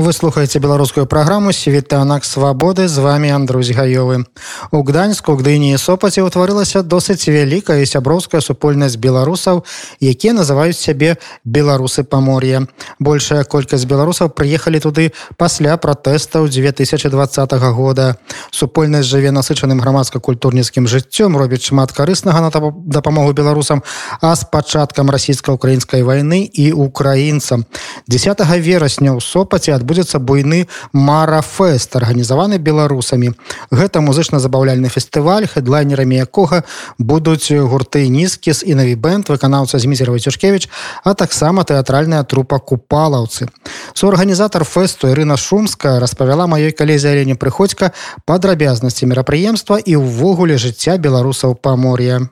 Вы слухаеце беларускую праграму світанак свабоды з вами Андрусь гаёвы. У гданьску гдыні сопаце ўтварылася досыць вялікая сяброўская супольнасць беларусаў, якія называюць сябе беларусы памор'я. Большая колькасць беларусаў прыехалі туды пасля пратэстаў 2020 года. Супольнасць жыве насычаным грамадска-культурніцкім жыццём робіць шмат карыснага на дапамогу беларусам, а з пачаткам расійска-украінскай вайны і украінцам. 10 верасня ў сопаце адбыў адбудзецца буйны марафест арганізаваны беларусамі. Гэта музычна-забаўляльны фестываль хедлайнерамі якога будуць гурты нізкіс і навібэнд выканаўца змізерова цюшкевич а таксама тэатральная трупа купалаўцы. Суорганізатар фэсту Ірына шумска распавяла маёй калезе алене прыходзька падрабязнасці мерапрыемства і ўвогуле жыцця беларусаў памор'я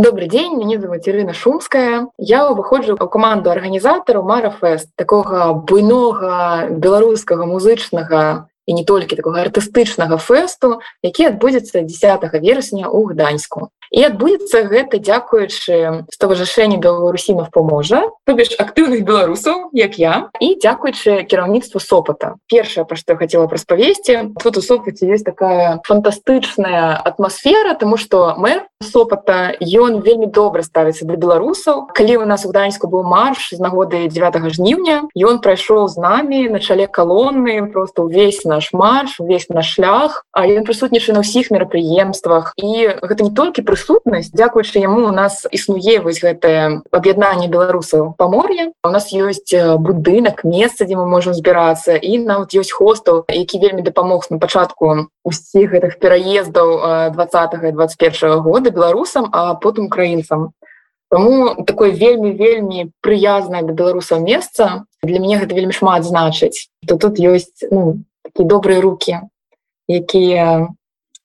Добрый день, меня зовут Ирина Шумская. Я выходжу у команду организатору Марафест, такого буйного белорусского музычного і не толькі такого артыстычнага фэсту, які адбудзецца 10 верасня ў гданьску. І адбудзецца гэта дзякуючы ставажашэнню беларусінов поможа, то бишь актыўных беларусаў, як я і дзякуючы кіраўніцтву сопата. Першае, пра што я хацела праспавесці, тут у сопаце есть такая фантастычная атмасфера, тому што мэр сопата ён вельмі добра ставіцца для беларусаў. Калі у нас у гданьску быў марш з нагоды 9 жніўня, ён прайшоў з намі на чале калонны просто ўвесь наш марш, увесь наш шлях, а ён прысутнічае на ўсіх мерапрыемствах і гэта не толькі прысутнасць дзякуючы яму у нас існуе вось гэтае аб'яднанне беларусаў памор'я у нас ёсць будынак месца дзе мы можемм збірацца і нават ёсць хостаў які вельмі дапамог на пачатку усіх гэтых пераездаў 20 21 года беларусам а потым украінцам. Таму такое вельмі вельмі прыязнае да беларусаў месца. Для мяне гэта вельмі шмат значыць. То тут ёсць ну, такія добрыя руки якія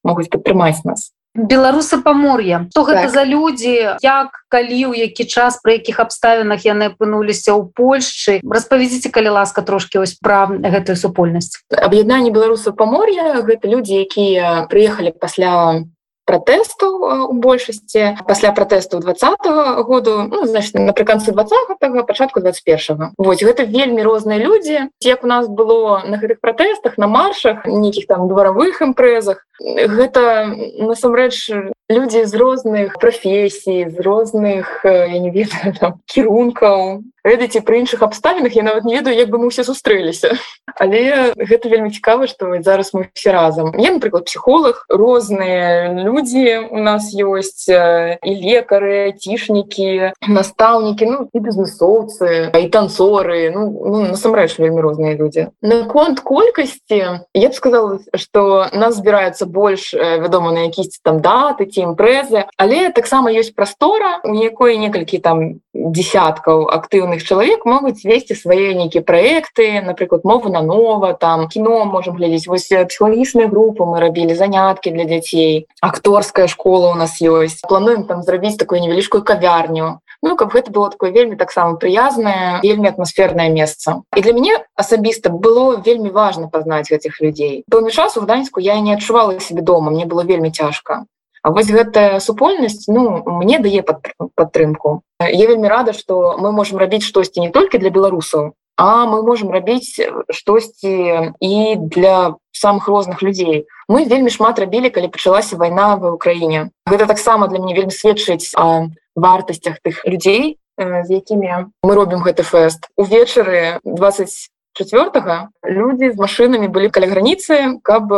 могуць падтрымаць нас беларусы памор'я то гэта так. за людзі як калі ў які час пры якіх абставінах яны апынуліся ў Польшчы? Распавядзіце калі ласка трошки ось пра гэтую супольнасць. Аб'яднанне беларусаў памор'я гэта людзі якія прыехалі пасля пратэсту у большасці пасля пратэсту двадцатого году ну, значит напрыканцы двадцатого пачатку 21 Вось гэта вельмі розныя людзі. Як у нас было на гэтых пратэстах на маршах нейкіх там дваравых імпрэзах. Гэта насамрэч людзі з розных прафесій з розных я не ведаю кірункаў ведаеце пры іншых абставінах я нават не ведаю як бы мы все сустрэліся але гэта вельмі цікава што зараз мы все разам. Я напрыклад псіхолог розныя людзі у нас ёсць і лекары цішнікі настаўнікі ну і бізнесоўцы і танцоры ну, ну насамрэч вельмі розныя людзі. Наконт колькасці я б сказала что нас збіраецца больш вядома на якісьці там даты ці імпрэзы але таксама ёсць прастора у якой некалькі там десяткаў актыўных чалавек могуць весці свае нейкія праекты напрыклад мову на нова там кіно можем глядзець. Вось псіхалагічныя групы мы рабілі заняткі для дзяцей акторская школа у нас ёсць. Плануем там зрабіць такую невялічкую кавярню. Ну, каб гэта было такое вельмі таксама прыязнае вельмі атмасфернае месца. І для мяне асабіста было вельмі важно пазнаць гэтых людзей. Пэўны час у гданьску я не адчувала себе дома мне было вельмі цяжка А вось гэтая супольнасць ну мне дае падтрымку я вельмі рада что мы можем рабіць штосьці не толькі для беларусаў а мы можем рабіць штосьці і для самых розных людзей мы вельмі шмат рабілі калі пачалася вайна в Украіне гэта таксама для мяне вельмі сведчыць о вартасцях тых людзей з якімі мы робім гэты фэст. Увечары 20 четвертого люди з машинами былі каля граніцы каб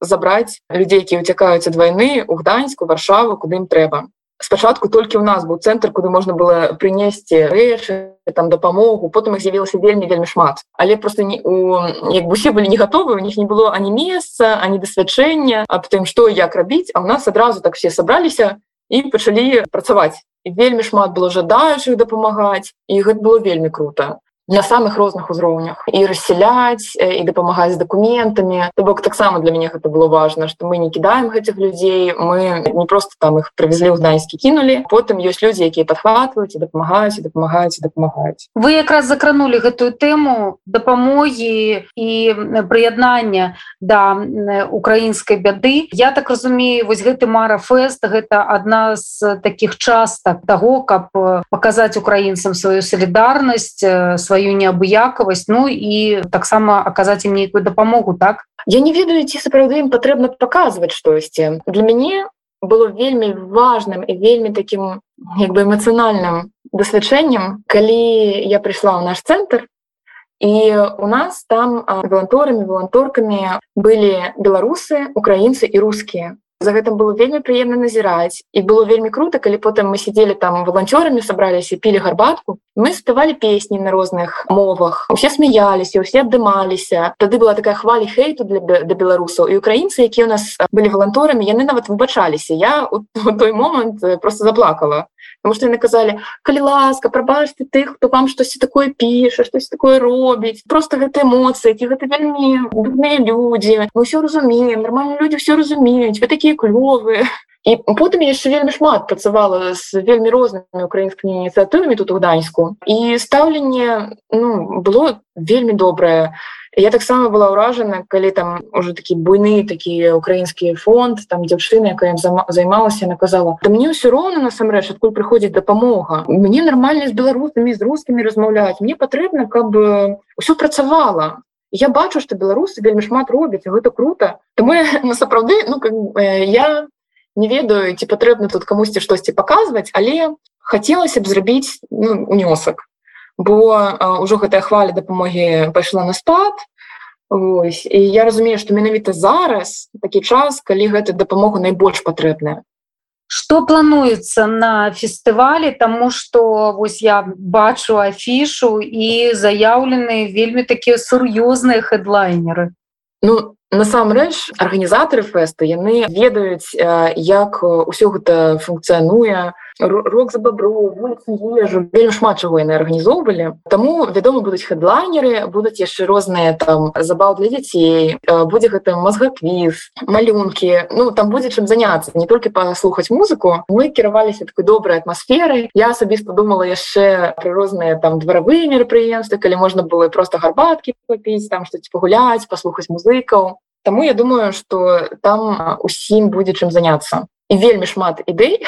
забраць людзей які уцякаюць ад войны у гданьску варшаву куды ім трэба спачатку толькі у нас быў цэнтр куды можна было прынесці рэчы там дапамогу потым их з'явілася вельмі вельмі шмат. Але просто не у як бы усе былі не готовы у них не было ані месца ані дасвячэння аб тым што як рабіць а у нас адразу так все сабраліся і пачалі працаваць і вельмі шмат было жадаючых дапамагаць і гэта было вельмі круто на самых розных узроўнях і рассяляць і дапамагаць з дакументамі то бок таксама для мяне гэта было важно что мы не кідаем гэтых людзей мы не просто там их привезли ў гданьскі кінулі потым ёсць людзі якія падхватваюць і дапамагаюць і дапамагаюць і дапамагаюць вы якраз закранули гэтую тэму дапамогі і прыяднання да украінскай бяды. Я так разумею вось гэты мара фэст гэта адна з таких частак того каб паказаць украінцам сваю салідарнасць сваю сваю неабыякавасць ну і таксама аказаць ім нейкую дапамогу так? Я не ведаю ці сапраўды ім патрэбна паказваць штосьці для мяне было вельмі важным і вельмі таким як бы эмацыянальным дасвячэннем калі я прыйшла ў наш цэнтр і у нас там валанторамі валанторкамі былі беларусы украінцы і рускія за гэтым было вельмі прыемна назіраць і было вельмі круто калі потым мы сидзелі там валанцёрамі сабраліся пілі гарбатку мы спявалі песні на розных мовах. Усе смяяліся усе абдымаліся тады была такая хвалі хейту для да беларусаў і украінцы якія у нас былі валанторамі яны нават выбачаліся. Я у той момант просто заплакала потому что яны казалі калі ласка прабачьте тых хто вам штосьці такое піша штось такое робіць просто гэта эмоцыі ці гэта вельмі дурныя людзі мы все разумеем нормально люди все разумеюць вы такія клёвыя і потым яшчэ вельмі шмат працавала з вельмі рознымі украінскімі ініцыятывамі тут у гданьску. І стаўленне ну было вельмі добрае я таксама была ўражана калі там уже такі буйны такі украінскі фонд там дзяўчына якая займалася наказала да мне ўсё роўна насамрэч адкуль прыходзіць дапамога мне нармальна з беларусамі з рускімі размаўляць мне патрэбна каб ўсё працавала я бачу што беларусы вельмі шмат робяць гэта круто. Таму на сапраўды ну как, э, я не ведаю ці патрэбна тут камусьці штосьці паказваць але хацелася б зрабіць ну, унёсак. Бо ўжо гэтая хваля дапамогі пайшла на спад Ось. і я разумею што менавіта зараз такі час калі гэта дапамога найбольш патрэбная. Что плануецца на фестывалі? Тому что вось я бачу афішу і заяўлены вельмі такія сур'ёзныя хедлайнеры ну насамрэч арганізатары фэсту яны ведаюць як ўсё гэта функцыянуе рок за бабру ежу. Вельмі шмат чаго яны арганізоўвалі Таму вядома будуць хедлайнеры будуць яшчэ розныя там забаў для дзяцей будзе гэта мозгаквіз малюнкі Ну там будзе чым заняться не толькі паслухаць музыку. Мы кіраваліся такой добрай атмасферай я асабіста думала яшчэ пры розныя там дваравыя мерапрыемствы калі можна было просто гарбаткі попіць там штось пагуляць паслухаць музыкаў Таму я думаю, што там усім будзе чым заняцца. І вельмі шмат ідэй.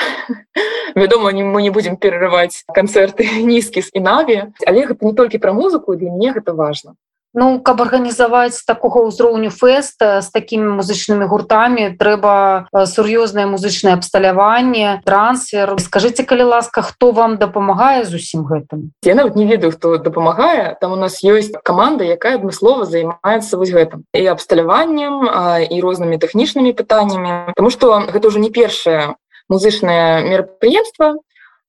Вядома, мы не будзем перарываць канцэрты нізкіс і наві, але гэта не толькі пра музыку, для мне гэта важна. Ну каб арганізаваць такога ўзроўню фэста з такімі музычнымі гуртамі трэба сур'ёзнае музычнае абсталяванне трансфер. Скажитеце калі ласка хто вам дапамагае з усім гэтым? Я нават не ведаю хто дапамагае. Там у нас ёсць каманда якая адмыслова займаецца вось гэтым. І абсталяваннем і рознымі тэхнічнымі пытаннямі. Таму што гэта ўжо не першае музычнае мерапрыемства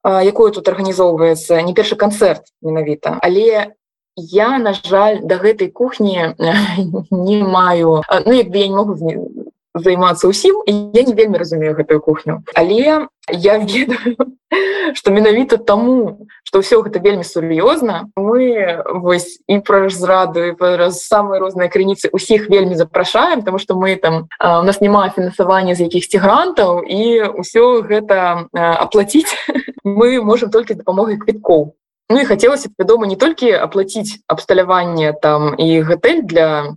якое тут арганізоўваецца не першы канцэрт менавіта. Але я на жаль до гэтай кухні не маю ну як бы я не могу займацца ўсім я не вельмі разумею гэтую кухню. Але я ведаю что менавіта таму что ўсё гэта вельмі сур'ёзна мы вось і пра зраду раз самыя розныя крыніцы усіх вельмі запрашаем тому что мы там у нас няма фінансавання з якіхсьці грантаў і ўсё гэта аплаціць мы можем толькі дапамогай квіткоў Ну і хацелася б вядома не толькі аплаціць абсталяванне там і гатэль для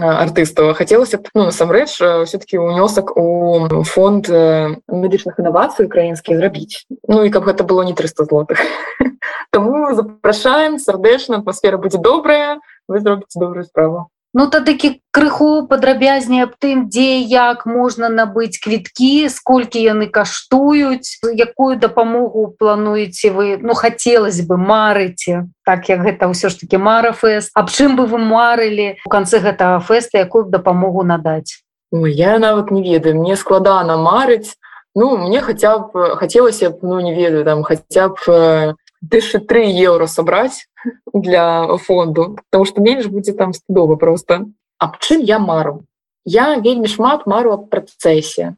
артыстаў хацелася б ну, насамрэч все-таки унёсак у фонд медычных інавацый украінскі зрабіць Ну і каб гэта было не 300 злотых. Таму запрашаем сардэчна атмасфера будзе добрая вы зробіце добрую справу Ну тады крыху падрабязней аб тым дзе як можна набыць квіткі сколькі яны каштуюць якую дапамогу плануеце вы ну хацелось бы марыце так як гэта ўсё ж таки мара фэст аб чым бы вы марылі у канцы гэтага фэста якую дапамогу надаць Ой, я нават не ведаю. Мне складана марыць ну мне хаця б хацелася б ну не ведаю там хаця б тысячи три евро собрать для фонду потому что меньше будет там студова просто. Аб чым я мару. Я вельмі шмат мару аб працэсе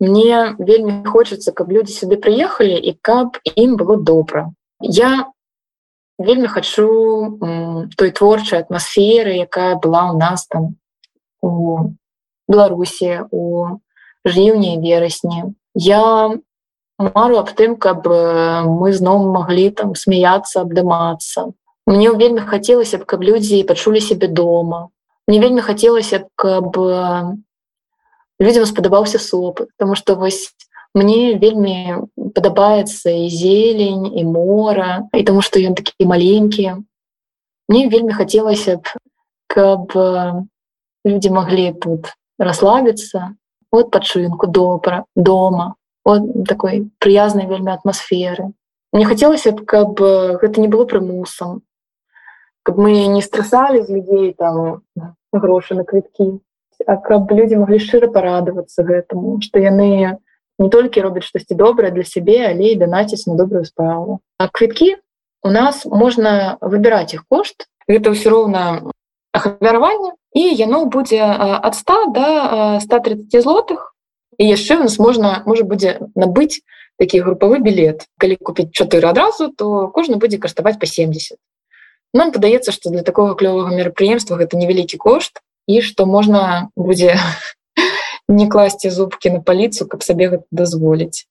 мне вельмі хочется каб люди сюды приехали і каб ім было добра я вельмі хачу той творчай атмасферы якая была у нас там у беларусі у жніўні верасні я мару аб тым каб мы зноў маглі там смяяться абдымацца. Мне вельмі хацелася б каб людзі пачулі сябе дома. Мне вельмі хацелася б каб людзям спадабаўся сопыт потому что вось мне вельмі падабаецца і зелень і мора і таму што ён такі маленькі. Мне вельмі хацелася б каб людзі маглі тут расслабіцца. От пачынку добра дома от такой прыязнай вельмі атмасферы мне хацелася б каб гэта не было прымусам каб мы не страсалі з людзей там грошы на квіткі а каб людзі маглі шчыра парадавацца гэтаму што яны не толькі робяць штосьці добрае для сябе але і данаціць на добрую справу. А квіткі у нас можна выбіраць іх кошт. Это ўсё роўна ахвяраванне і яно будзе ад 100 до 130 злотых і яшчэ у нас можна можа будзе набыць такі групавы білет калі купіць чатыры адразу то кожны будзе каштаваць по 70 нам падаецца што для такого клёвага мерапрыемства гэта невялікі кошт і што можна будзе не класці зубкі на паліцу каб сабе гэта дазволіць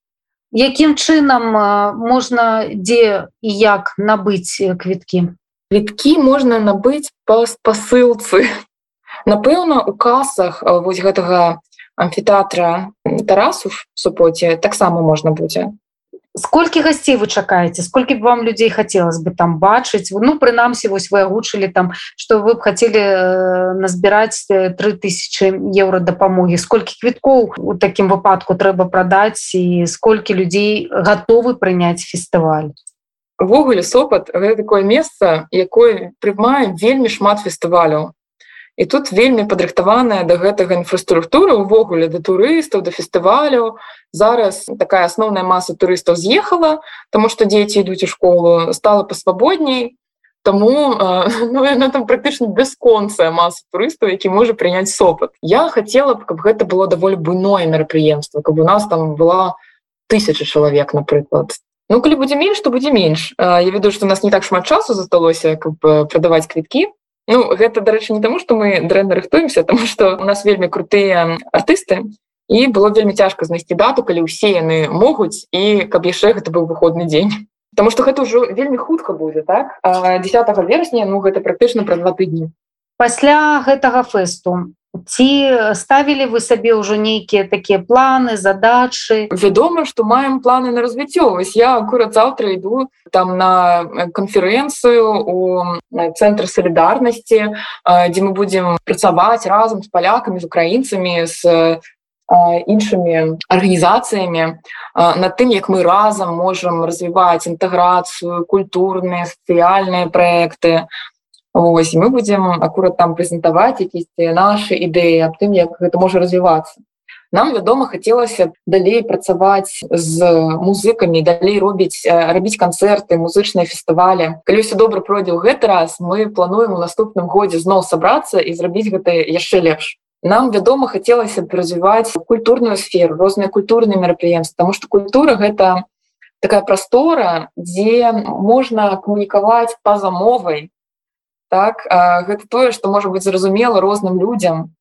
якім чынам можна дзе і як набыць квіткі квіткі можна набыць па спасылцы напэўна у касах вось гэтага амфітэатра тарасу супоце таксама можна будзе. Сколькі гасцей вы чакаеце? Сколькі б вам людзей хацелось бы там бачыць? Ну прынамсі вось вы агучылі там что вы б хацелі э, назбіраць 3000 еўра дапамогі. Сколькі квіткоў у такім выпадку трэба прадаць і сколькі людзей гатовы прыняць фестываль? Ввогуле сопат гэта такое месца якое прымае вельмі шмат фестываляў і тут вельмі падрыхтаваная да гэтага інфраструктура увогуле да турыстаў да фестываляў зараз такая асноўная маса турыстаў з'ехала тому что дзеці ідуць у школу стала пасвабодней. Тому ну, там практычна бясконцая маса турыстаў які можа прыняць сопат. Я хотела б каб гэта было даволі буйное мерапрыемство каб у нас там была тысяча чалавек напрыклад. Ну калі будзе менш то будзе менш. Я веду что у нас не так шмат часу засталося каб прадаваць квіткі Ну гэта дарэчы не таму што мы дрэнна рыхтуемся тому что у нас вельмі крутыя артысты і было вельмі цяжка знайсці дату калі ўсе яны могуць і каб яшчэ гэта быў выходны дзень Таму что гэта ўжо вельмі хутка будзе так? А 10 верасня ну гэта практычна пра два тыдні. Пасля гэтага фэсту ці ставілі вы сабе ўжо нейкія такія планы задачы? Вядома што маем планы на развіццё. Вось я акурат заўтра іду там на канферэнцыю у цэнтр салідарнасці дзе мы будзем працаваць разам з палякамі з украінцамі з іншымі арганізацыямі над тым як мы разам можам развіваць інтэграцыю культурныя сацыяльныя праекты Ось, мы будем акурат там прэзентаваць якісьці наши ідэі аб тым як гэта можа развівацца нам вядома хацелася далей працаваць з музыкамі далей робіць рабіць канцэрты музычныя фестывалі калі ўсё добра пройдзе ў гэты раз мы плануем у наступным годзе зноў сабрацца і зрабіць гэта яшчэ лепш. Нам вядома хацелася развіваць культурную сферу розныя культурныя мерапрыемства потому что культура гэта такая прастора дзе можна камунікаваць па-за мовай так? Гэта тое што можа быць зразумела розным людзям.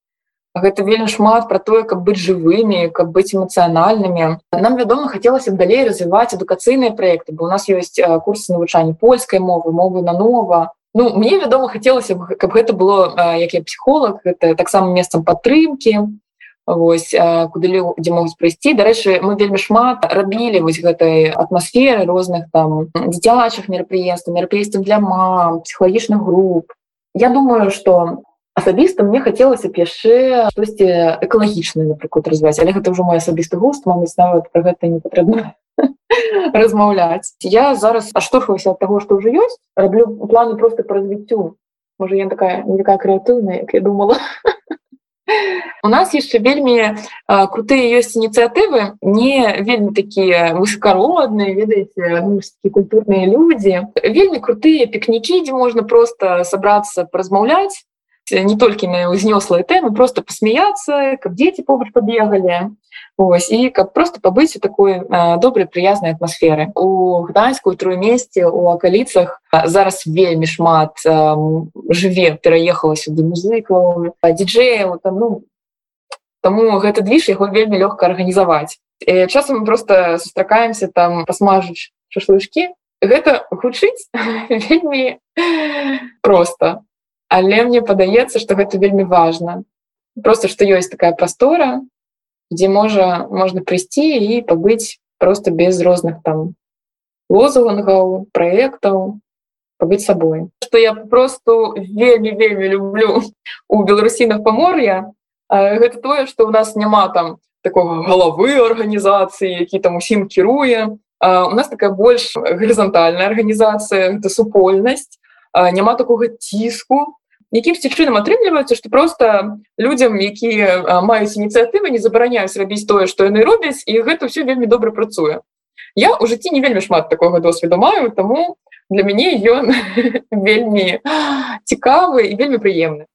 Гэта вельмі шмат пра тое каб быць жывымі каб быць эмацыянальнымі. Нам вядома хацелася б далей развіваць адукацыйныя проекты бо у нас ёсць курсы навучання польскай мовы мовы на нова Ну мне вядома хацелася б каб гэта было як я псіхолог гэта таксама месцам падтрымки Вось куды дзе могуць прыйсці дарэчы мы вельмі шмат рабілі вось гэтай атмасферы розных там дзіцячых мерапрыемстваў мерапрыемстваў для мам псіхалагічных груп. Я думаю что асабіста мне хацелася б яшчэ штосьці экалагічна напрыклад развіваць але гэта ўжо мой асабісты густ вам нават про гэта не патрэбна размаўляць я зараз аштурхаюся ад таго што ўжо ёсць раблю планы просто по развіццю можа я такая не такая крэатыўная як я думала У нас яшчэ вельмі крутыя ёсць ініцыятывы не вельмі такія высокародныя ведаеце ну, культурныя людзі вельмі крутыя пікнікі дзе можна просто сабрацца размаўляць не толькі на узнёслыя тэмы просто посмяяться каб дети побач побегали Ось, і каб просто пабыць у такой добрай прыязнай атмасферы у гданьскую трое месте у акаліцах зараз вельмі шмат жыве пераехала сюды музыкаў диджеяў там ну Таму гэта движ яго вельмі лёгка арганізаваць часам мы просто сустракаемся там пасмажыць шашлычки гэта гучыць вельмі просто. Але мне падаецца что гэта вельмі важно. Просто что ёсць такая прастора где можа можна прыйсці і пабыць просто без розных там лозунгаў проектаў пабыць сабой что я просто вельмі вельмі люблю у беларусінах памор'я гэта тое что у нас няма там такого галавы арганізацыі які там усім кіруе у нас такая больш гарызантальная арганізацыя это супольнасць няма такога ціску якімсьці чынам атрымліваецца что просто людям якія маюць ініцыятывы не забараняюць рабіць тое что яны робяць і гэта все вельмі добра працуе я у жыцці не вельмі шмат такого досведу маю тому для мяне ён вельмі цікавы і вельмі прыемны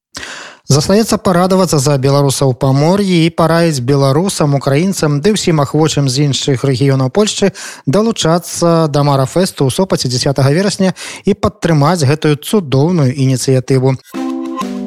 Застаецца парадавацца за беларусаў памор'і і параіць беларусам, украінцам ды ўсім ахвочым з іншых рэгіёнаў Польшчы далучацца да марафэсту ў сопаце 10 верасня і падтрымаць гэтую цудоўную ініцыятыву.